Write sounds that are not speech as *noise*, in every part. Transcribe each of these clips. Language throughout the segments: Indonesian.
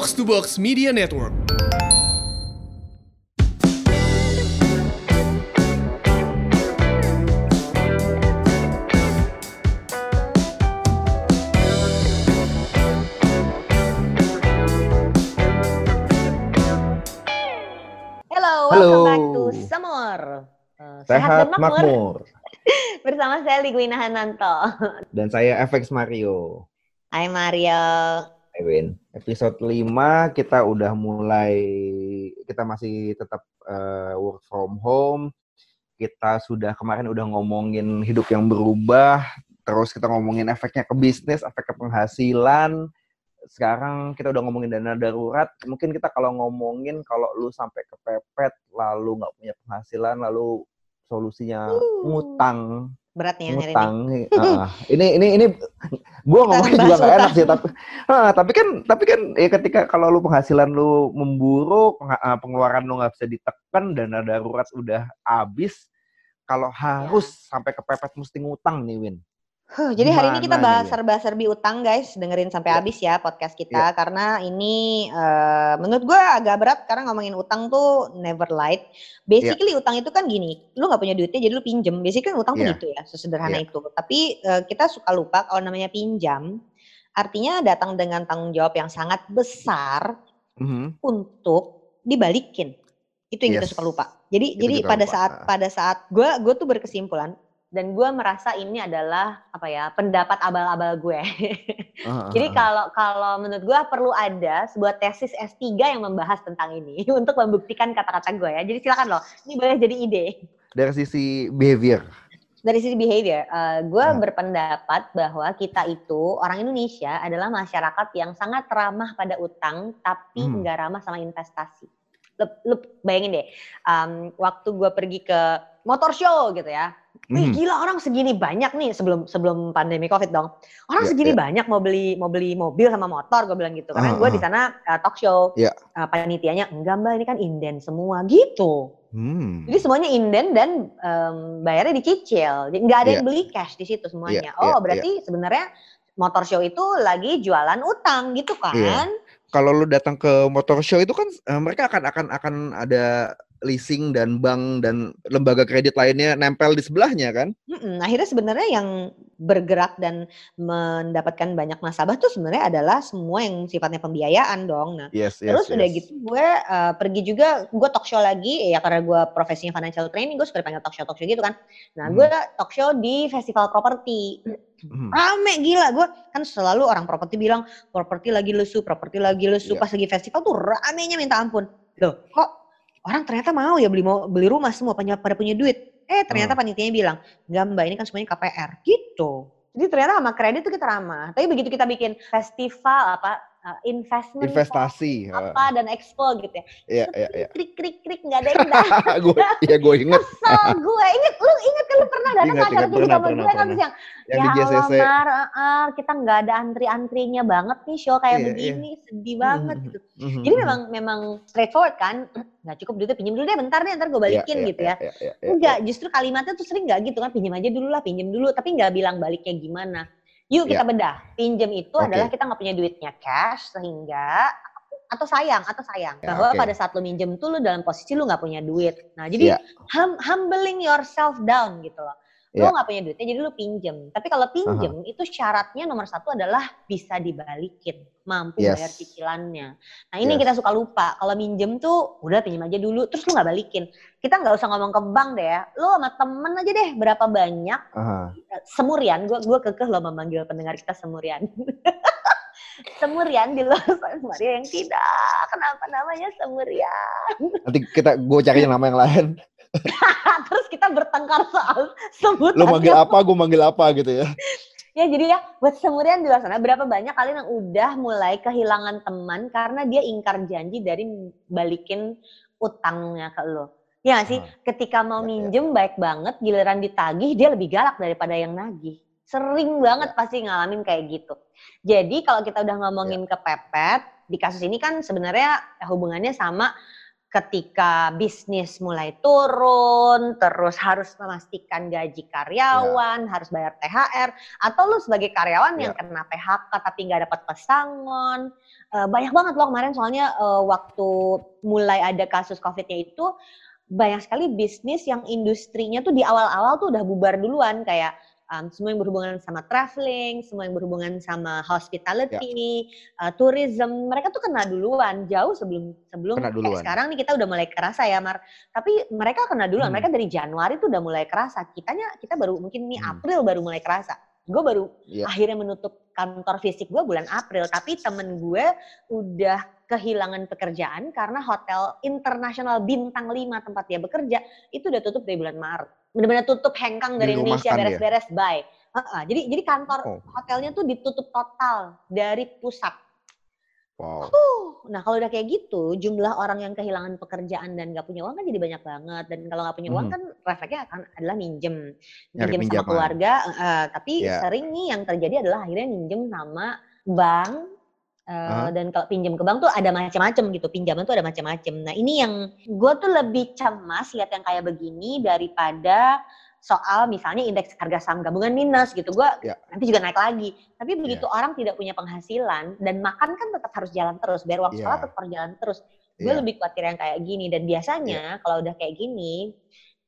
Box to Box Media Network. Hello, Halo. welcome back to Semur. Uh, Sehat makmur. *laughs* Bersama saya Ligwina Hananto. Dan saya FX Mario. Hai Mario. Ewin. Episode 5 kita udah mulai, kita masih tetap eh, work from home. Kita sudah kemarin udah ngomongin hidup yang berubah, terus kita ngomongin efeknya ke bisnis, efek ke penghasilan. Sekarang kita udah ngomongin dana darurat. Mungkin kita kalau ngomongin kalau lu sampai kepepet, lalu nggak punya penghasilan, lalu solusinya Uh. ngutang. Berat nih yang hari ini. Heeh. ini ini ini gue *laughs* ngomongnya juga nggak enak sih tapi Heeh, tapi kan tapi kan ya ketika kalau lu penghasilan lu memburuk eh, pengeluaran lu nggak bisa ditekan dana darurat udah habis kalau harus Ya. sampai kepepet mesti ngutang nih Win Huh, jadi hari ini kita bahas serba-serbi utang guys, dengerin sampai Ya. habis ya podcast kita karena ini eh, menurut gue agak berat karena ngomongin utang tuh never light. Basically utang itu kan gini, lu nggak punya duitnya jadi lu pinjem. Basically utang tuh Iya. gitu ya, sesederhana Iya. itu. Tapi eh, kita suka lupa kalau namanya pinjam artinya datang dengan tanggung jawab yang sangat besar Mhm. untuk dibalikin. Itu yang kita Yes. suka lupa. Jadi Itu jadi kita pada lupa. saat pada saat gue gue tuh berkesimpulan dan gue merasa ini adalah apa ya pendapat abal-abal gue. Heeh, *laughs* jadi kalau kalau menurut gue perlu ada sebuah tesis S3 yang membahas tentang ini *laughs* untuk membuktikan kata-kata gue ya. Jadi silakan loh, ini boleh jadi ide. dari sisi behavior Dari sisi behavior, gue Ah. berpendapat bahwa kita itu orang Indonesia adalah masyarakat yang sangat ramah pada utang, tapi Hmm. nggak ramah sama investasi. Lu, lu bayangin deh, um, waktu gue pergi ke motor show gitu ya, Wih Mhm. gila orang segini banyak nih sebelum sebelum pandemi covid dong. Orang Iya, segini iya. banyak mau beli mau beli mobil sama motor gue bilang gitu. Karena Ah, gue ah. di sana uh, talk show. Iya. Uh, panitianya enggak mbak ini kan inden semua gitu. Hmm. Jadi semuanya inden dan em, bayarnya dicicil. Jadi nggak ada yang Iya. beli cash di situ semuanya. Iya, oh berarti sebenarnya motor show itu lagi jualan utang gitu kan? Iya. kalau lu datang ke motor show itu kan eh, mereka akan akan akan ada leasing dan bank dan lembaga kredit lainnya nempel di sebelahnya kan? Mm-mm. Akhirnya sebenarnya yang bergerak dan mendapatkan banyak nasabah tuh sebenarnya adalah semua yang sifatnya pembiayaan dong. Nah, Yes, yes. terus udah yes. gitu gue uh, pergi juga gue talk show lagi ya karena gue profesinya financial training gue suka dipanggil talk show talk show gitu kan. Nah, Hmm. gue talk show di festival properti. Hmm. Rame gila gue kan selalu orang properti bilang properti lagi lesu, properti lagi lesu Iya. pas lagi festival tuh ramenya minta ampun. Loh, kok orang ternyata mau ya beli mau beli rumah semua pada pada punya duit. Eh ternyata Hmm. panitianya bilang, "Enggak Mbak, ini kan semuanya KPR." Gitu. Jadi ternyata sama kredit tuh kita ramah. Tapi begitu kita bikin festival apa investment Investasi. apa dan expo gitu ya. Iya, iya, iya. Krik krik krik nggak ada yang *laughs* gue ya gue inget Kesel gue. Ingat lu ingat kan lu pernah datang Ingat, acara ingat, pernah, sama pernah, gue kan yang yang di ya JCC. Allah, Mar, uh, uh, kita nggak ada antri-antrinya banget nih show kayak Iya, iya. begini, sedih banget Mhm, gitu. mhm, Jadi mhm. memang memang straightforward kan, *clears throat* nggak cukup duitnya pinjam dulu deh bentar deh, ntar gue Iya, balikin iya, gitu ya. iya, iya, iya, Enggak, justru kalimatnya tuh sering nggak gitu kan, pinjam aja dulu lah, pinjam dulu, tapi nggak bilang baliknya gimana. Yuk kita bedah, pinjam itu. Oke. adalah kita nggak punya duitnya cash sehingga atau sayang atau sayang Ya, bahwa oke. pada saat lu minjem tuh lu dalam posisi lu nggak punya duit. Nah jadi Iya. hum- humbling yourself down gitu loh. Lu Iya. nggak punya duitnya jadi lu pinjem. Tapi kalau pinjem itu syaratnya nomor satu adalah bisa dibalikin, mampu Yes. bayar cicilannya. Nah ini Yes. kita suka lupa. Kalau minjem tuh udah pinjem aja dulu, terus lu nggak balikin. Kita nggak usah ngomong ke bank deh ya. Lu sama temen aja deh berapa banyak Aha. semurian. Gue gua kekeh loh memanggil pendengar kita semurian. *laughs* semurian di luar Maria yang tidak kenapa namanya semurian. Nanti kita gue cari nama yang lain. *laughs* terus kita bertengkar soal sebutan. Lu manggil apa, gue manggil apa gitu ya. Ya jadi ya buat semurian di luar sana berapa banyak kalian yang udah mulai kehilangan teman karena dia ingkar janji dari balikin utangnya ke lo. Ya nggak sih, Ah, ketika mau ya, ya. minjem baik banget, giliran ditagih dia lebih galak daripada yang nagih. Sering banget pasti ngalamin kayak gitu. Jadi kalau kita udah ngomongin kepepet, di kasus ini kan sebenarnya hubungannya sama ketika bisnis mulai turun, terus harus memastikan gaji karyawan, yeah. harus bayar THR, atau lu sebagai karyawan yeah. yang ya. kena PHK tapi nggak dapat pesangon, uh, banyak banget loh kemarin soalnya uh, waktu mulai ada kasus COVID-nya itu banyak sekali bisnis yang industrinya tuh di awal-awal tuh udah bubar duluan kayak um, semua yang berhubungan sama traveling, semua yang berhubungan sama hospitality, ya. uh, tourism, mereka tuh kena duluan jauh sebelum sebelum kena duluan. sekarang nih kita udah mulai kerasa ya Mar. Tapi mereka kena duluan, hmm. mereka dari Januari tuh udah mulai kerasa. Kitanya kita baru mungkin nih hmm. April baru mulai kerasa. Gue baru ya. akhirnya menutup kantor fisik gue bulan April, tapi temen gue udah kehilangan pekerjaan karena hotel internasional bintang 5 tempat dia bekerja itu udah tutup dari bulan Maret. Benar-benar tutup hengkang dari Indonesia beres-beres bye. Uh -uh. Jadi jadi kantor oh. hotelnya tuh ditutup total dari pusat. Wow. Nah kalau udah kayak gitu, jumlah orang yang kehilangan pekerjaan dan gak punya uang kan jadi banyak banget. Dan kalau gak punya uang hmm. kan refleksnya akan adalah minjem, minjem sama keluarga. Uh, tapi yeah. sering nih yang terjadi adalah akhirnya minjem sama bank Uh, dan kalau pinjam ke bank tuh ada macam-macam gitu, pinjaman tuh ada macam-macam. Nah ini yang gue tuh lebih cemas lihat yang kayak begini daripada soal misalnya indeks harga saham gabungan minus gitu, gue yeah. nanti juga naik lagi. Tapi begitu yeah. orang tidak punya penghasilan dan makan kan tetap harus jalan terus, biar waktu yeah. sekolah tetap harus jalan terus. Gue yeah. lebih khawatir yang kayak gini dan biasanya yeah. kalau udah kayak gini,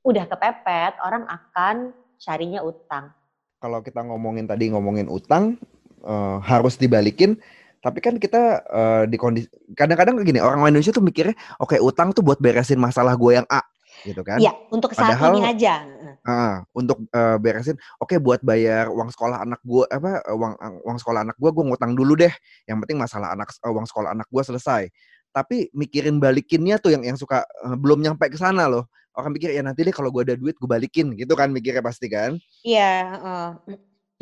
udah kepepet orang akan carinya utang. Kalau kita ngomongin tadi ngomongin utang uh, harus dibalikin tapi kan kita uh, di kondisi kadang-kadang kayak gini orang Indonesia tuh mikirnya oke okay, utang tuh buat beresin masalah gue yang A gitu kan? Iya, untuk saat Padahal, ini aja. Uh, untuk uh, beresin, oke okay, buat bayar uang sekolah anak gue apa uang uang sekolah anak gue gue ngutang dulu deh. Yang penting masalah anak uh, uang sekolah anak gue selesai. Tapi mikirin balikinnya tuh yang yang suka uh, belum nyampe ke sana loh. Orang mikir ya nanti deh kalau gue ada duit gue balikin gitu kan mikirnya pasti kan? Iya. Uh,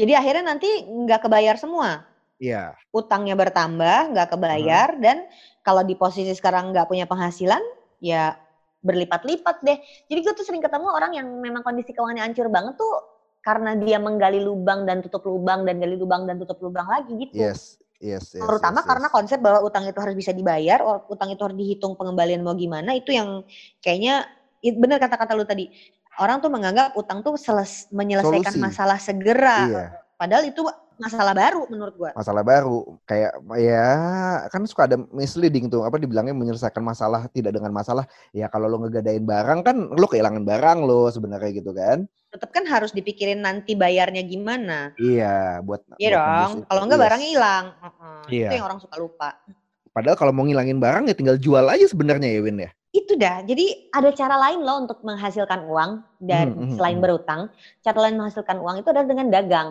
jadi akhirnya nanti nggak kebayar semua. Iya. Utangnya bertambah, nggak kebayar, hmm. dan kalau di posisi sekarang nggak punya penghasilan, ya berlipat-lipat deh. Jadi gue tuh sering ketemu orang yang memang kondisi keuangannya hancur banget tuh karena dia menggali lubang dan tutup lubang dan gali lubang dan tutup lubang lagi gitu. Yes. Yes, yes, Terutama yes, karena konsep bahwa utang itu harus bisa dibayar, utang itu harus dihitung pengembalian mau gimana, itu yang kayaknya bener kata-kata lu tadi. Orang tuh menganggap utang tuh seles, menyelesaikan Solusi. masalah segera. Iya. Padahal itu masalah baru menurut gua. Masalah baru. Kayak ya kan suka ada misleading tuh apa dibilangnya menyelesaikan masalah tidak dengan masalah. Ya kalau lo ngegadain barang kan lo kehilangan barang lo sebenarnya gitu kan. Tetap kan harus dipikirin nanti bayarnya gimana. Iya, buat Iya dong. Kalau enggak yes. barangnya hilang. Uh -huh. Iya. Itu yang orang suka lupa. Padahal kalau mau ngilangin barang ya tinggal jual aja sebenarnya ya Win ya. Itu dah. Jadi ada cara lain loh untuk menghasilkan uang dan hmm, hmm selain hmm. berutang, cara lain menghasilkan uang itu adalah dengan dagang.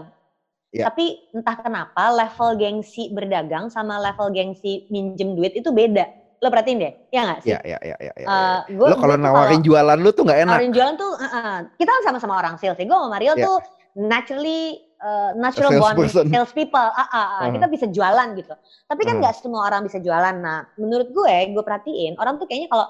Ya. Tapi entah kenapa level gengsi berdagang sama level gengsi minjem duit itu beda. Lo perhatiin deh, ya nggak sih? Iya, iya, iya. Ya, ya, uh, lo kalau nawarin kalo, jualan lu tuh nggak enak. Nawarin jualan tuh, uh, uh, kita kan sama-sama orang sales. Ya. Gue sama Mario ya. tuh naturally uh, natural born sales people. Uh, uh, uh, uh. Kita bisa jualan gitu. Tapi kan nggak uh. semua orang bisa jualan. Nah, menurut gue, gue perhatiin orang tuh kayaknya kalau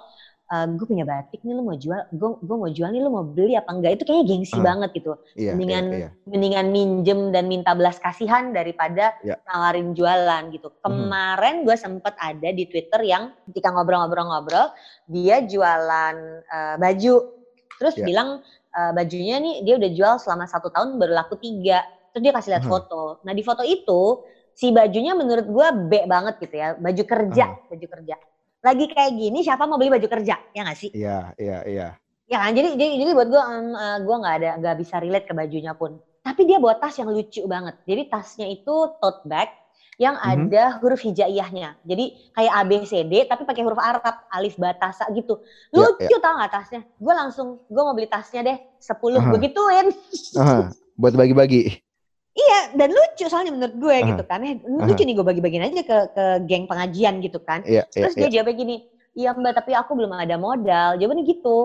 uh, gue punya batik nih lu mau jual gue gue mau jual nih lu mau beli apa enggak itu kayaknya gengsi uh, banget gitu iya, mendingan iya, iya. mendingan minjem dan minta belas kasihan daripada iya. nawarin jualan gitu mhm. kemarin gue sempet ada di twitter yang ketika ngobrol-ngobrol-ngobrol dia jualan uh, baju terus yeah. bilang uh, bajunya nih dia udah jual selama satu tahun baru laku tiga terus dia kasih lihat uh -huh. foto nah di foto itu si bajunya menurut gue B banget gitu ya baju kerja uh -huh. baju kerja lagi kayak gini siapa mau beli baju kerja ya nggak sih? Iya iya iya. Ya kan jadi jadi, jadi buat gue um, uh, gue nggak ada nggak bisa relate ke bajunya pun. Tapi dia bawa tas yang lucu banget. Jadi tasnya itu tote bag yang mm -hmm. ada huruf hijaiyahnya. Jadi kayak A B C D tapi pakai huruf Arab, alif batasa gitu. Iya, lucu yeah, yeah. tau gak tasnya? Gue langsung gue mau beli tasnya deh 10 uh -huh. begituin. Uh -huh. Buat bagi-bagi. Iya, dan lucu soalnya menurut gue uh, gitu kan. Eh, lucu uh, nih gue bagi-bagiin aja ke ke geng pengajian gitu kan. Iya, iya Terus dia iya. jawabnya gini, iya mbak tapi aku belum ada modal. Jawabannya gitu.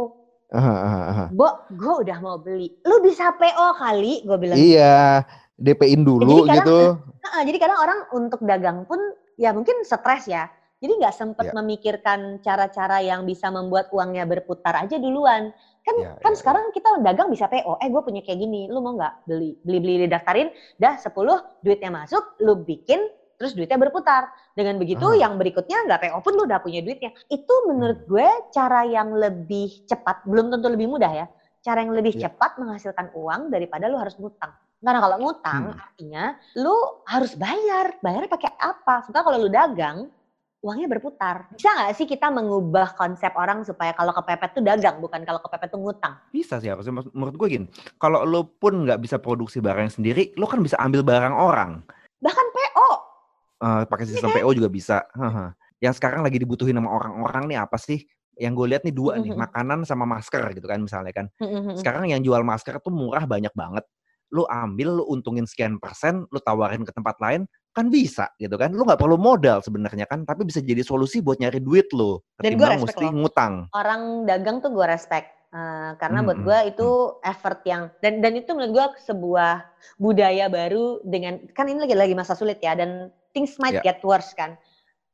Uh, uh, uh. Bo, gue udah mau beli. Lu bisa PO kali, gue bilang. Iya, DP-in dulu jadi kadang, gitu. Uh, jadi kadang orang untuk dagang pun ya mungkin stres ya. Jadi nggak sempet yeah. memikirkan cara-cara yang bisa membuat uangnya berputar aja duluan. Kan ya, kan ya, sekarang ya. kita dagang bisa PO. Eh gue punya kayak gini, lu mau nggak beli? Beli-beli didaftarin, dah 10 duitnya masuk, lu bikin terus duitnya berputar. Dengan begitu Ah. yang berikutnya nggak PO pun lu udah punya duitnya. Itu menurut Hmm. gue cara yang lebih cepat, belum tentu lebih mudah ya. Cara yang lebih Iya. cepat menghasilkan uang daripada lu harus ngutang. Karena kalau ngutang Hmm. artinya lu harus bayar. Bayarnya pakai apa? Sementara kalau lu dagang, uangnya berputar. Bisa nggak sih kita mengubah konsep orang supaya kalau kepepet tuh dagang, bukan kalau kepepet tuh ngutang? Bisa sih harusnya. Menurut gue gini, kalau lo pun nggak bisa produksi barang sendiri, lo kan bisa ambil barang orang. Bahkan PO. Eh, pakai sistem Iya kan? PO juga bisa. Haha. Yang sekarang lagi dibutuhin sama orang-orang nih apa sih? Yang gue lihat nih dua nih, Mhm. makanan sama masker gitu kan misalnya kan. Mhm. Sekarang yang jual masker tuh murah banyak banget. Lu ambil, lu untungin sekian persen, lu tawarin ke tempat lain, kan bisa gitu kan. Lu nggak perlu modal sebenarnya kan, tapi bisa jadi solusi buat nyari duit gue Ketimbang mesti loh. ngutang. Orang dagang tuh gue respect. Eh, karena buat Mhm, gue itu effort yang dan dan itu menurut gue sebuah budaya baru dengan kan ini lagi lagi masa sulit ya dan things might Ya. get worse kan.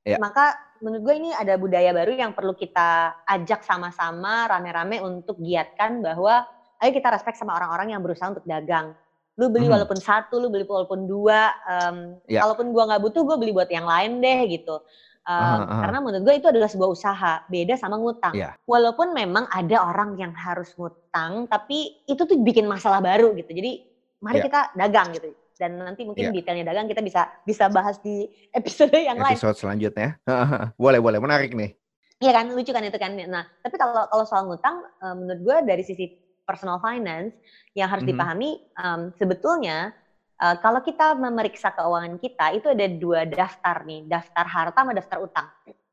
Ya. Maka menurut gue ini ada budaya baru yang perlu kita ajak sama-sama rame-rame untuk giatkan bahwa ayo kita respect sama orang-orang yang berusaha untuk dagang. Lu beli Mhm. walaupun satu, lu beli walaupun dua. em, Ya. Kalaupun gua nggak butuh, gue beli buat yang lain deh gitu. Em, Aha, aha. Karena menurut gue itu adalah sebuah usaha, beda sama ngutang. Ya. Walaupun memang ada orang yang harus ngutang, tapi itu tuh bikin masalah baru gitu. Jadi mari Ya. kita dagang gitu. Dan nanti mungkin Ya. detailnya dagang kita bisa bisa bahas di *laughs* episode yang lain. Episode selanjutnya. *laughs* boleh, boleh. Menarik nih. Iya kan, lucu kan itu kan. Nah, tapi kalau kalau soal ngutang, eh, menurut gue dari sisi personal finance yang harus Mhm. dipahami, em, sebetulnya eh, kalau kita memeriksa keuangan kita itu ada dua daftar nih, daftar harta sama daftar utang.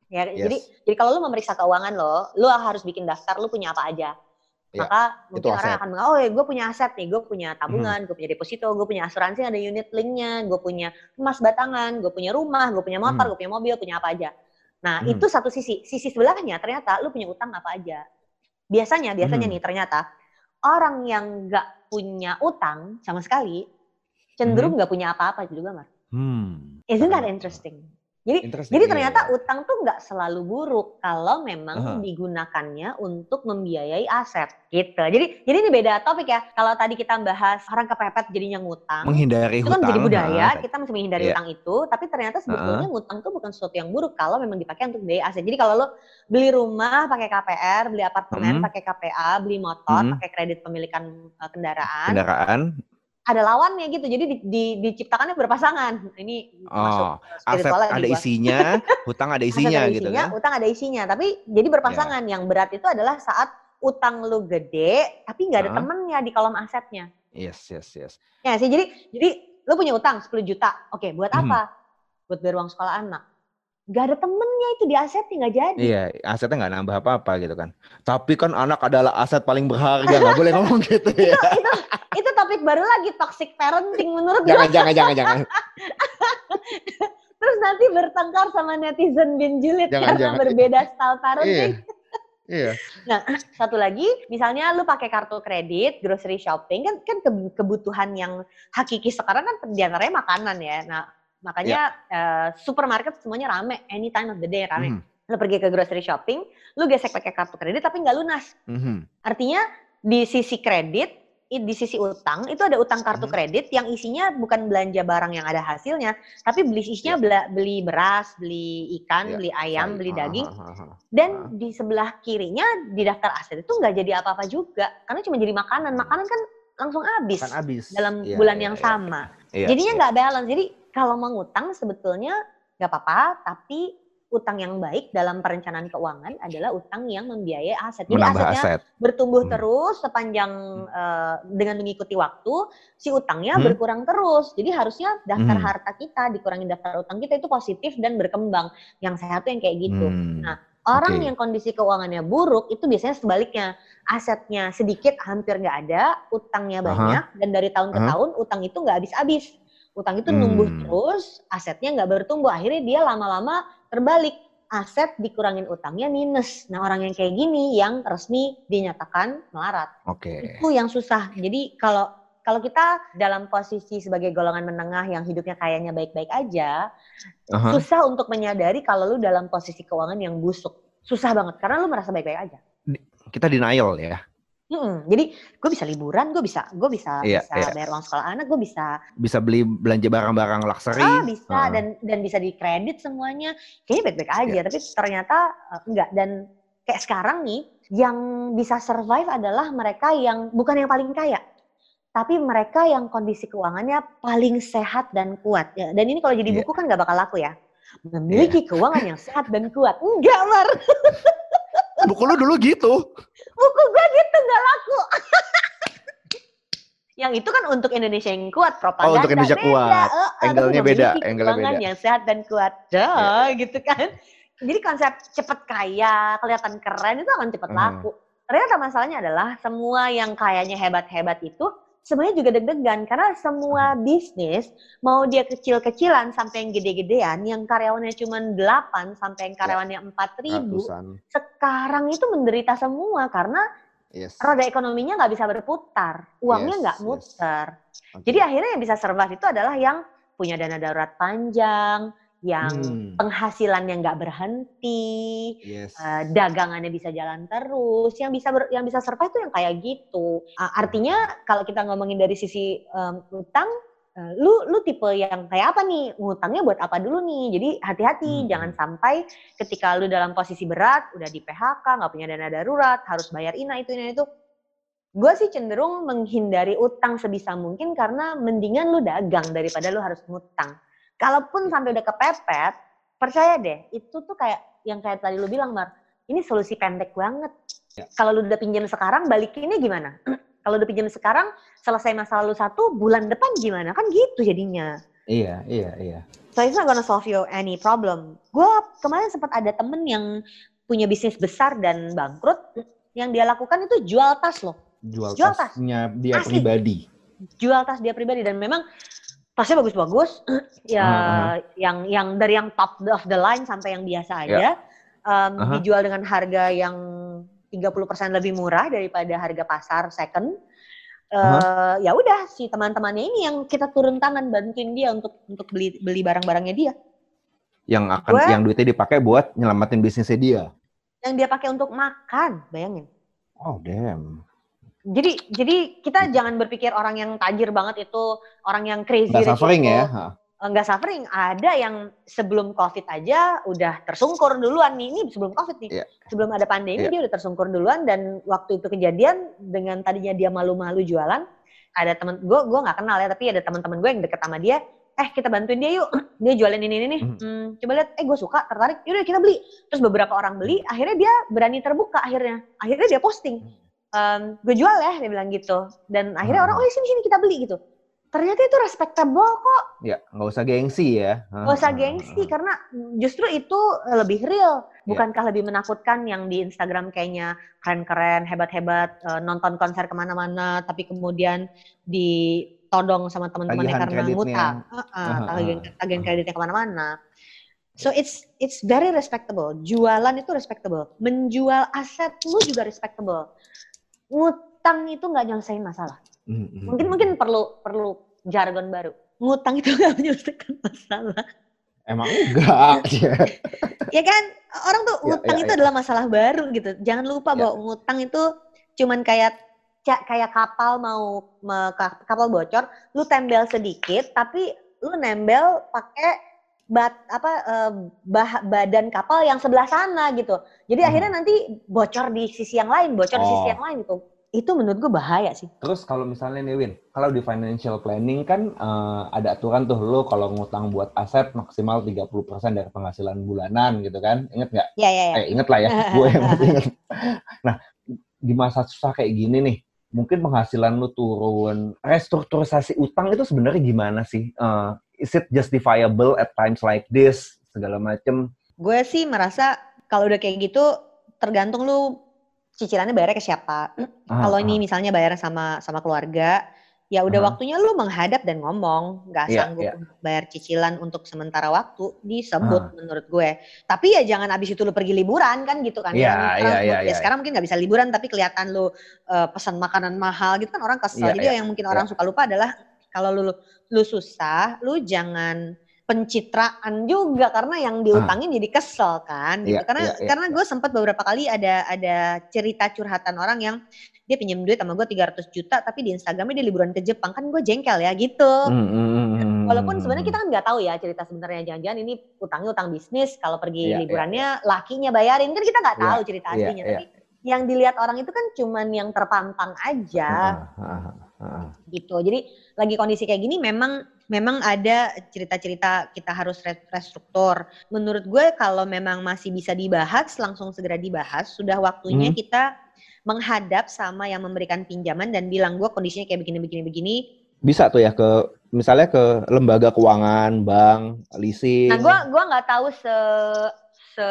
Ya, Yes. jadi jadi kalau lu memeriksa keuangan lo, lu harus bikin daftar lu punya apa aja. Ya, Maka mungkin orang aset. Akan bilang, oh ya gue punya aset nih, gue punya tabungan, gue punya deposito, gue punya asuransi ada unit linknya, gue punya emas batangan, gue punya rumah, gue punya motor, Hmm. gue punya mobil, punya apa aja. Nah Hmm. itu satu sisi. Sisi sebelahnya ternyata lu punya utang apa aja. Biasanya, biasanya Hmm. nih ternyata orang yang nggak punya utang sama sekali cenderung nggak punya apa-apa juga, Mar. Hmm. Isn't that interesting? Jadi, jadi iya, ternyata utang tuh nggak selalu buruk kalau memang Aha. digunakannya untuk membiayai aset gitu. Jadi, jadi ini beda topik ya. Kalau tadi kita bahas orang kepepet jadinya ngutang, menghindari itu kan hutang. menjadi budaya, ha, kita mesti menghindari Iya. utang itu, tapi ternyata sebetulnya ngutang tuh bukan sesuatu yang buruk kalau memang dipakai untuk biaya aset. Jadi kalau lo beli rumah pakai KPR, beli apartemen Mhm. pakai KPA, beli motor Mhm. pakai kredit pemilikan uh, kendaraan, kendaraan. Ada lawannya gitu. Jadi di, di- diciptakannya berpasangan. Ini Oh, aset ada isinya, *laughs* hutang ada isinya ada gitu isinya, kan. utang ada isinya. Tapi jadi berpasangan. Yang berat itu adalah saat utang lu gede, tapi nggak ada Ah. temennya di kolom asetnya. Yes, yes, yes. Ya sih, jadi jadi lu punya utang 10 juta. Oke, buat Mhm. apa? Buat bayar uang sekolah anak. Gak ada temennya itu di asetnya nggak jadi. Iya, asetnya nggak nambah apa-apa gitu kan. Tapi kan anak adalah aset paling berharga, nggak boleh ngomong gitu *laughs* ya. itu, itu itu topik baru lagi toxic parenting menurut gue. jangan, jangan, jangan, jangan. *laughs* Terus nanti bertengkar sama netizen bin julid Jangan, karena jangan. berbeda style Iya, parenting. iya. Satu lagi, misalnya lu pakai kartu kredit, grocery shopping kan kan ke- kebutuhan yang hakiki sekarang kan di antaranya makanan ya. Nah makanya eh, supermarket semuanya rame, any time of the day rame. Mhm, Lu pergi ke grocery shopping, lu gesek pakai kartu kredit tapi nggak lunas. mhm. Artinya di sisi kredit, di sisi utang itu ada utang kartu Mhm. kredit yang isinya bukan belanja barang yang ada hasilnya, tapi beli isinya bela- beli beras, beli ikan, Iya, beli ayam, beli Ah, daging. ah, ah. Dan di sebelah kirinya di daftar aset itu nggak jadi apa-apa juga, karena cuma jadi makanan. Makanan kan langsung habis Kan habis. dalam Iya, bulan iya, yang iya. sama. Iya, Jadinya nggak balance. Jadi kalau mau ngutang sebetulnya nggak apa-apa, tapi utang yang baik dalam perencanaan keuangan adalah utang yang membiayai aset. Jadi menambah asetnya aset. bertumbuh Hmm. terus sepanjang eh, dengan mengikuti waktu, si utangnya Hmm. berkurang terus. Jadi harusnya daftar Hmm. harta kita dikurangi daftar utang kita itu positif dan berkembang. Yang sehat tuh yang kayak gitu. Hmm, Nah, Orang Oke. yang kondisi keuangannya buruk itu biasanya sebaliknya. Asetnya sedikit hampir nggak ada, utangnya banyak, dan dari tahun ke Aha. tahun utang itu nggak habis-habis. Utang itu numbuh Hmm. terus, asetnya nggak bertumbuh. Akhirnya dia lama-lama terbalik. Aset dikurangin utangnya minus. Nah orang yang kayak gini yang resmi dinyatakan melarat. Oke. Itu yang susah. Jadi kalau kalau kita dalam posisi sebagai golongan menengah yang hidupnya kayaknya baik-baik aja, Aha. susah untuk menyadari kalau lu dalam posisi keuangan yang busuk. Susah banget karena lu merasa baik-baik aja. Kita denial ya. Hmm, jadi gue bisa liburan, gue bisa, gue bisa, Iya, bisa iya. bayar uang sekolah anak, gue bisa, Bisa beli belanja barang-barang luxury. ah bisa Heeh. dan dan bisa dikredit semuanya. Kayaknya baik-baik aja, Iya. tapi ternyata eh, enggak. Dan kayak sekarang nih, yang bisa survive adalah mereka yang bukan yang paling kaya, tapi mereka yang kondisi keuangannya paling sehat dan kuat. Ya, dan ini kalau jadi Iya. buku kan nggak bakal laku ya. Memiliki keuangan yang sehat dan kuat. Enggak, Mar. *laughs* Buku lu dulu gitu. Buku gue gitu nggak laku. *laughs* yang itu kan untuk Indonesia yang kuat propaganda. Oh, untuk Indonesia beda. kuat. Tapi Angle-nya beda, keuangan beda. yang sehat dan kuat. Dah, gitu kan. Jadi konsep cepet kaya, kelihatan keren itu akan cepet Hmm. laku. Ternyata masalahnya adalah semua yang kayaknya hebat-hebat itu sebenarnya juga deg-degan karena semua bisnis mau dia kecil-kecilan sampai yang gede-gedean yang karyawannya cuma 8 sampai yang karyawannya 4000 Ratusan. sekarang itu menderita semua karena Yes. roda ekonominya nggak bisa berputar, uangnya Yes, nggak yes. muter. Oke. Jadi akhirnya yang bisa survive itu adalah yang punya dana darurat panjang, yang Hmm. penghasilannya nggak berhenti, Yes. eh, dagangannya bisa jalan terus, yang bisa ber- yang bisa survive itu yang kayak gitu. Ah, artinya kalau kita ngomongin dari sisi em, utang, eh, lu lu tipe yang kayak apa nih? Ngutangnya buat apa dulu nih? Jadi hati-hati, Hmm. jangan sampai ketika lu dalam posisi berat, udah di PHK, nggak punya dana darurat, harus bayar ina itu ina itu. Gue sih cenderung menghindari utang sebisa mungkin karena mendingan lu dagang daripada lu harus ngutang. Kalaupun sampai udah kepepet, percaya deh, itu tuh kayak yang kayak tadi lu bilang, Mar, ini solusi pendek banget. Kalau lu udah pinjam sekarang, balikinnya gimana? *clears throat* Kalau udah pinjam sekarang, selesai masa lalu satu, bulan depan gimana? Kan gitu jadinya. Iya, iya, iya. So it's not gonna solve you any problem. Gue kemarin sempat ada temen yang punya bisnis besar dan bangkrut, yang dia lakukan itu jual tas loh. Jual, Jual tas. tasnya dia Asli. pribadi. Jual tas dia pribadi dan memang tasnya bagus-bagus. *clears throat* ya Ah, yang yang dari yang top of the line sampai yang biasa aja. um, Aha. dijual dengan harga yang 30% lebih murah daripada harga pasar second. Eh, ya udah si teman-temannya ini yang kita turun tangan bantuin dia untuk untuk beli beli barang-barangnya dia. Yang akan Gua- yang duitnya dipakai buat nyelamatin bisnisnya dia. Yang dia pakai untuk makan, bayangin. Oh, damn. Jadi jadi kita jangan berpikir orang yang tajir banget itu orang yang crazy Nggak rich suffering itu, ya. eh, Ha. Nggak suffering. Ada yang sebelum COVID aja udah tersungkur duluan nih. Ini sebelum COVID nih. Iya. Sebelum ada pandemi Iya. dia udah tersungkur duluan dan waktu itu kejadian dengan tadinya dia malu-malu jualan, ada temen gue gue nggak kenal ya tapi ada teman-teman gue yang deket sama dia. Eh kita bantuin dia yuk. *clears throat* Dia jualin ini ini nih. Mhm. Hmm, coba lihat. Eh gue suka tertarik. Yaudah kita beli. Terus beberapa orang beli. Akhirnya dia berani terbuka akhirnya. Akhirnya dia posting. Em, gue jual ya dia bilang gitu. Dan akhirnya Hmm. orang oh ya sini sini kita beli gitu. Ternyata itu respectable kok. Ya, nggak usah gengsi ya. Ha, Gak usah gengsi ha. karena justru itu lebih real. Iya. Bukankah lebih menakutkan yang di Instagram kayaknya keren-keren, hebat-hebat, eh, nonton konser ke mana-mana, tapi kemudian ditodong sama teman-temannya karena ngutang, Heeh, Aha, tagihan, tagihan kreditnya ke mana-mana. So it's it's very respectable. Jualan itu respectable. Menjual aset lu juga respectable. Ngutang itu nggak nyelesain masalah. Hmm, hmm, Mungkin hmm. mungkin perlu perlu jargon baru. Ngutang itu *laughs* nggak menyelesaikan masalah. Emang enggak. *laughs* Ya. kan orang tuh Ya, ngutang ya, itu ya. adalah masalah baru gitu jangan lupa Ya. bahwa ngutang itu cuman kayak kayak kapal mau kapal bocor lu tembel sedikit tapi lu nembel pakai bat apa eh, bah- badan kapal yang sebelah sana gitu jadi Hmm. akhirnya nanti bocor di sisi yang lain bocor di sisi Oh. yang lain gitu itu menurut gue bahaya sih Terus kalau misalnya nih Win, kalau di financial planning kan eh, ada aturan tuh lo kalau ngutang buat aset maksimal 30% dari penghasilan bulanan gitu kan. Ingat nggak? ya *laughs* ya ya Eh, inget lah ya. Gue yang masih inget. Nah, di masa susah kayak gini nih, mungkin penghasilan lu turun. Restrukturisasi utang itu sebenarnya gimana sih? Eh, is it justifiable at times like this? Segala macem. gue sih merasa kalau udah kayak gitu tergantung lu cicilannya bayarnya ke siapa *clears throat* Ah, kalau ah. ini misalnya bayarnya sama sama keluarga, ya udah Aha. waktunya lu menghadap dan ngomong, nggak Iya, sanggup untuk bayar cicilan untuk sementara waktu, disebut menurut gue. Tapi ya jangan abis itu lu pergi liburan kan gitu kan. Iya, Yang iya, iya, ya iya. sekarang mungkin nggak bisa liburan tapi kelihatan lu eh, pesan makanan mahal gitu kan orang kesel. Iya, Jadi iya, yang mungkin orang suka lupa adalah kalau lu lu susah, lu jangan pencitraan juga. Karena yang diutangin jadi kesel kan gitu. Iya, karena iya, iya. karena gue sempat beberapa kali ada ada cerita curhatan orang yang dia pinjam duit sama gue 300 juta tapi di Instagramnya dia liburan ke Jepang. Kan gue jengkel ya gitu. Hmm, hmm, Walaupun sebenarnya kita kan nggak tahu ya cerita sebenarnya. Jangan-jangan ini utangnya utang bisnis. Kalau pergi Iya, iya, liburannya lakinya bayarin. Kan kita nggak Iya, tahu cerita iya, aslinya. iya. tapi yang dilihat orang itu kan cuman yang terpampang aja. Ah, ah, ah, ah. gitu. Jadi lagi kondisi kayak gini memang memang ada cerita-cerita kita harus re- restruktur. Menurut gue kalau memang masih bisa dibahas langsung segera dibahas. Sudah waktunya Hmm. kita menghadap sama yang memberikan pinjaman dan bilang gue kondisinya kayak begini begini begini. Bisa tuh ya ke misalnya ke lembaga keuangan, bank, leasing. Nah gue gua nggak tahu se se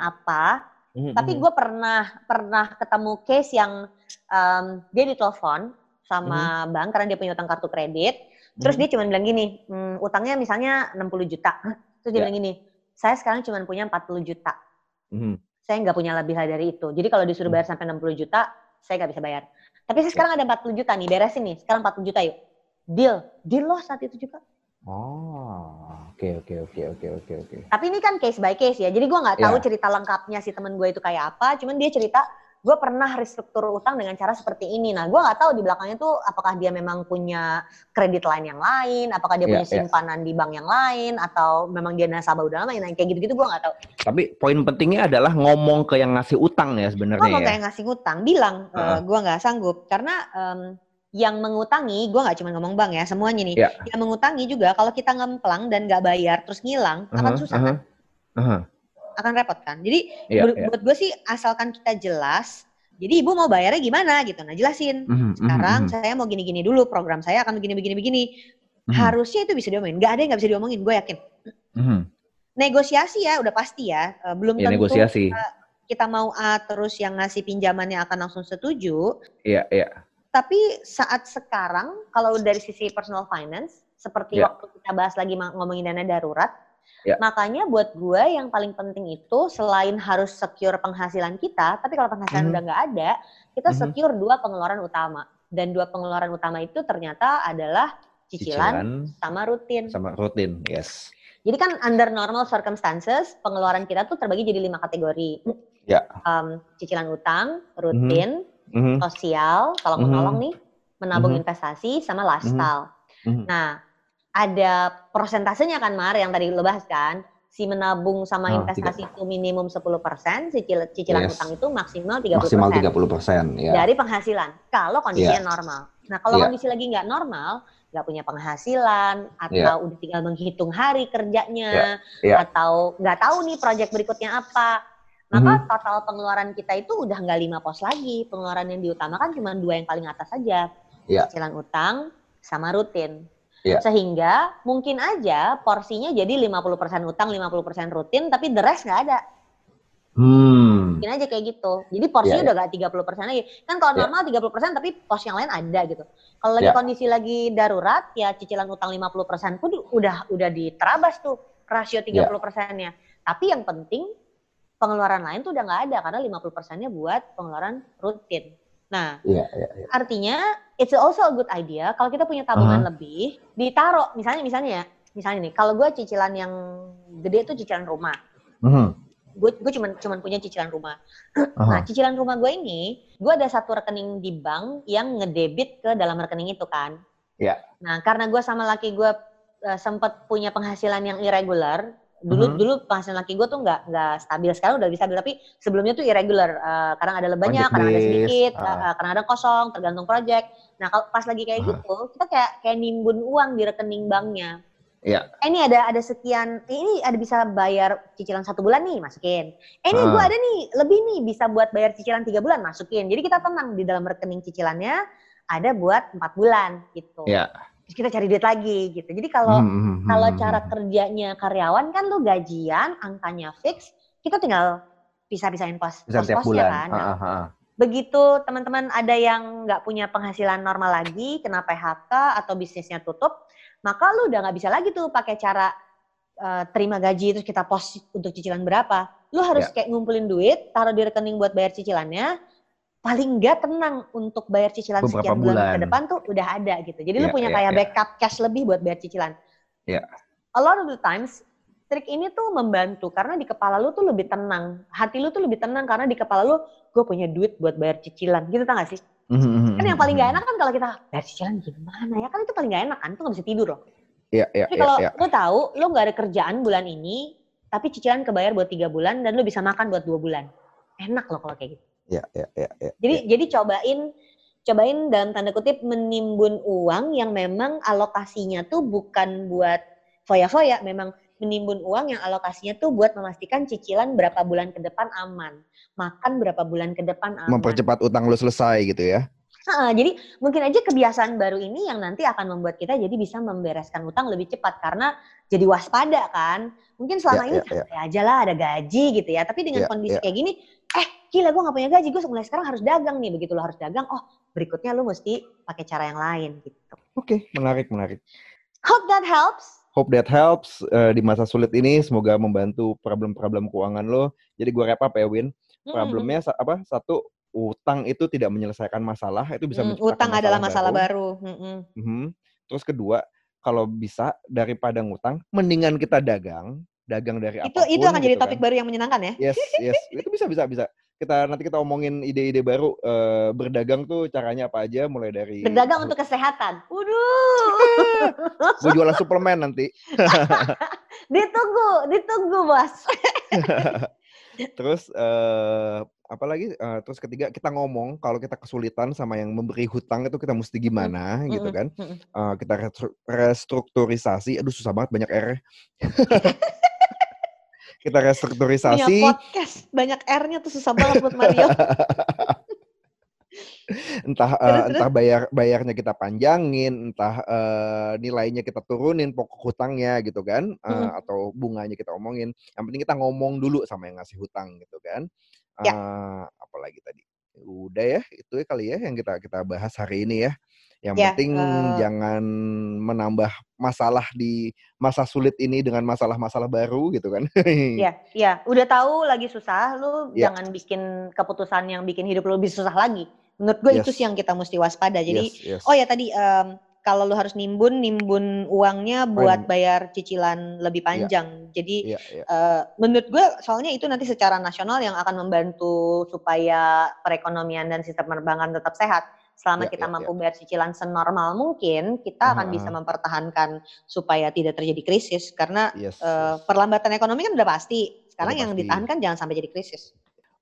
apa. Hmm, Tapi gue pernah pernah ketemu case yang em, dia ditelepon sama bank karena dia punya utang kartu kredit. Terus Hmm. dia cuma bilang gini, "Hmm, utangnya misalnya 60 juta. *laughs* Terus dia Ya. bilang gini, saya sekarang cuma punya 40 juta. Hmm. Saya nggak punya lebih dari itu. Jadi kalau disuruh bayar sampai 60 juta, saya nggak bisa bayar. Tapi saya Ya. sekarang ada 40 juta nih, beresin nih. Sekarang 40 juta yuk. Deal. Deal loh saat itu juga. Oh, oke oke oke oke oke oke. Tapi ini kan case by case ya. Jadi gue nggak tahu Ya. cerita lengkapnya si temen gue itu kayak apa. Cuman dia cerita, gue pernah restruktur utang dengan cara seperti ini. Nah, gue nggak tahu di belakangnya tuh apakah dia memang punya kredit lain yang lain, apakah dia Ya, punya ya. simpanan di bank yang lain, atau memang dia nasabah udah lama. Nah, kayak gitu-gitu gue nggak tahu. Tapi poin pentingnya adalah ngomong ke yang ngasih utang ya sebenarnya Ngomong ya. kayak ngasih ngutang, bilang e, Heeh. gue nggak sanggup karena em, yang mengutangi, gue nggak cuma ngomong bank ya, semuanya nih. Ya. Yang mengutangi juga kalau kita ngemplang dan nggak bayar terus ngilang, akan Aha, susah aha, kan, aha. akan repot kan. Jadi iya. buat gue sih asalkan kita jelas. Jadi ibu mau bayarnya gimana gitu. Nah jelasin. Mhm, mhm, Sekarang mhm, saya mau gini-gini dulu. Program saya akan begini-begini begini. mhm, Harusnya itu bisa diomongin. Gak ada yang gak bisa diomongin. Gue yakin. mhm. Negosiasi ya udah pasti ya. Eh, Belum Ya tentu negosiasi. kita mau A terus yang ngasih pinjamannya akan langsung setuju. Iya, iya. Tapi saat sekarang kalau dari sisi personal finance. Seperti Ya. waktu kita bahas lagi ngomongin dana darurat. Ya. Makanya buat gue yang paling penting itu selain harus secure penghasilan kita, tapi kalau penghasilan Mhm. udah nggak ada, kita Mhm. secure dua pengeluaran utama. Dan dua pengeluaran utama itu ternyata adalah cicilan, Cicilan sama rutin. sama rutin, yes. Jadi kan under normal circumstances, pengeluaran kita tuh terbagi jadi lima kategori. Ya. Um, cicilan utang, rutin, Mhm, sosial, kalau mau Mhm. nolong nih, menabung Mhm. investasi, sama lifestyle. mhm. Nah, ada prosentasenya kan Mar yang tadi lo bahas kan. Si menabung sama Ah, investasi itu minimum 10%, cicil, cicilan Yes. utang itu maksimal 30%. Maksimal 30 persen, ya. Dari penghasilan, kalau kondisinya normal. Nah, kalau Iya. kondisi lagi nggak normal, nggak punya penghasilan, atau udah tinggal menghitung hari kerjanya, Iya. atau nggak tahu nih proyek berikutnya apa, maka Mhm. total pengeluaran kita itu udah nggak lima pos lagi. Pengeluaran yang diutamakan cuma dua yang paling atas saja. Iya. Cicilan utang sama rutin. Iya. Sehingga mungkin aja porsinya jadi 50% utang, 50% rutin, tapi the rest nggak ada. Hmm. Mungkin aja kayak gitu. Jadi porsinya Iya, udah nggak 30% lagi. Kan kalau Iya. normal 30% tapi pos yang lain ada gitu. Kalau lagi Iya. kondisi lagi darurat, ya cicilan utang 50% pun udah udah diterabas tuh rasio Iya. 30 persennya. Tapi yang penting pengeluaran lain tuh udah nggak ada karena 50 persennya buat pengeluaran rutin. Nah, Iya, iya, iya. artinya it's also a good idea kalau kita punya tabungan Aha. lebih, ditaruh misalnya misalnya ya, misalnya nih, kalau gue cicilan yang gede tuh cicilan rumah. Mhm. Gue gue cuman cuman punya cicilan rumah. Aha. *clears throat* Nah, cicilan rumah gue ini, gue ada satu rekening di bank yang ngedebit ke dalam rekening itu kan. Iya. Nah, karena gue sama laki gue uh, sempat punya penghasilan yang irregular. Dulu Mhm. dulu penghasilan laki gue tuh nggak nggak stabil. Sekarang udah bisa stabil, tapi sebelumnya tuh irregular. Uh, kadang ada lebihnya, Project kadang ada sedikit, ah. uh, kadang ada kosong, tergantung project. Nah, kalau pas lagi kayak Ah. gitu, kita kayak kayak nimbun uang di rekening banknya. Iya. Eh, ini ada ada sekian, eh, ini ada bisa bayar cicilan satu bulan nih, masukin. Eh, ini Ah. gue ada nih, lebih nih bisa buat bayar cicilan tiga bulan, masukin. Jadi kita tenang di dalam rekening cicilannya ada buat empat bulan gitu. Iya. Terus kita cari duit lagi gitu. Jadi kalau Mhm, mhm, kalau mhm, cara mhm. kerjanya karyawan kan lu gajian, angkanya fix, kita tinggal pisah-pisahin pos bisa pos-posnya kan. Ha, ha, ha. begitu teman-teman ada yang nggak punya penghasilan normal lagi, kena PHK atau bisnisnya tutup, maka lu udah nggak bisa lagi tuh pakai cara eh, terima gaji terus kita pos untuk cicilan berapa. Lu harus Ya. kayak ngumpulin duit, taruh di rekening buat bayar cicilannya. Paling nggak tenang untuk bayar cicilan Beberapa sekian bulan, ke bulan. depan tuh udah ada gitu. Jadi lu Ya, punya ya, kayak ya. backup cash lebih buat bayar cicilan. Ya. a lot of the times trik ini tuh membantu karena di kepala lu tuh lebih tenang. Hati lu tuh lebih tenang karena di kepala lu gue punya duit buat bayar cicilan. Gitu tau gak sih? Mhm, Kan yang paling mhm, gak enak kan kalau kita bayar cicilan gimana ya? Kan itu paling gak enak kan? Itu gak bisa tidur loh. Iya, iya, Tapi iya, kalau iya. lu tahu lu gak ada kerjaan bulan ini, tapi cicilan kebayar buat tiga bulan dan lu bisa makan buat dua bulan. Enak loh kalau kayak gitu. Iya, iya, iya, iya. Jadi jadi cobain cobain dalam tanda kutip menimbun uang yang memang alokasinya tuh bukan buat foya-foya, memang menimbun uang yang alokasinya tuh buat memastikan cicilan berapa bulan ke depan aman, makan berapa bulan ke depan aman. mempercepat utang lu selesai gitu ya. Ha, jadi mungkin aja kebiasaan baru ini yang nanti akan membuat kita jadi bisa membereskan utang lebih cepat karena jadi waspada kan. Mungkin selama Ya, ini ya, ya. santai aja lah ada gaji gitu ya. Tapi dengan Ya, kondisi ya. kayak gini, eh gila gue gak punya gaji, gue mulai sekarang harus dagang nih. Begitu lo harus dagang, oh berikutnya lo mesti pakai cara yang lain gitu. Oke, menarik, menarik. Hope that helps. Hope that helps eh, di masa sulit ini. Semoga membantu problem-problem keuangan lo. Jadi gue wrap up ya, Win. Problemnya sa- apa? Satu, utang itu tidak menyelesaikan masalah. Itu bisa Mm, utang adalah masalah baru. baru. Mm-mm. Mhm. Terus kedua, kalau bisa daripada ngutang, mendingan kita dagang, dagang dari Itu apa pun. itu akan jadi gitu topik kan. baru yang menyenangkan ya. Yes, yes. Itu bisa, bisa, bisa. Kita nanti kita omongin ide-ide baru eh, berdagang tuh caranya apa aja, mulai dari Berdagang untuk kesehatan. Waduh. gue jualan suplemen nanti. *laughs* ditunggu, ditunggu bos. *laughs* Terus eh apa lagi? Eh, terus ketiga kita ngomong kalau kita kesulitan sama yang memberi hutang itu kita mesti gimana gitu Mm-mm, kan? Eh, kita restru- restrukturisasi. Aduh susah banget banyak R. *laughs* kita restrukturisasi. podcast banyak R-nya tuh susah banget buat Mario. *laughs* entah eh, Terus, entah bayar bayarnya kita panjangin, entah eh, nilainya kita turunin pokok hutangnya gitu kan, eh, Mm-mm. atau bunganya kita omongin. Yang penting kita ngomong dulu sama yang ngasih hutang gitu kan. Ya. Eh, apalagi tadi? Udah ya, itu ya kali ya yang kita kita bahas hari ini ya. Yang Ya, penting eh, jangan menambah masalah di masa sulit ini dengan masalah-masalah baru gitu kan. Iya, iya. Udah tahu lagi susah, lu Ya. jangan bikin keputusan yang bikin hidup lu lebih susah lagi. Menurut gue itu Yes. sih yang kita mesti waspada. Jadi, Yes, yes. oh ya tadi em, kalau lu harus nimbun, nimbun uangnya buat bayar cicilan lebih panjang. Jadi Iya, iya. eh, menurut gue soalnya itu nanti secara nasional yang akan membantu supaya perekonomian dan sistem penerbangan tetap sehat. Selama Ya, kita ya, mampu bayar cicilan senormal mungkin, kita akan bisa aha. mempertahankan supaya tidak terjadi krisis. Karena Yes, eh, yes. perlambatan ekonomi kan udah pasti. Sekarang Udah yang pasti. ditahankan jangan sampai jadi krisis.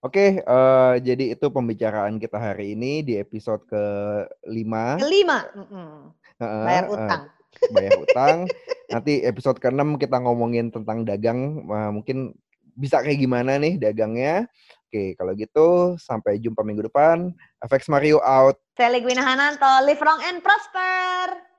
Oke, eh, jadi itu pembicaraan kita hari ini di episode ke-5. Kelima, mm-mm, bayar utang. bayar utang. *laughs* Nanti episode ke-6 kita ngomongin tentang dagang. Eh, mungkin bisa kayak gimana nih dagangnya. Oke, kalau gitu sampai jumpa minggu depan. FX Mario out. Saya Hananto, live long and prosper.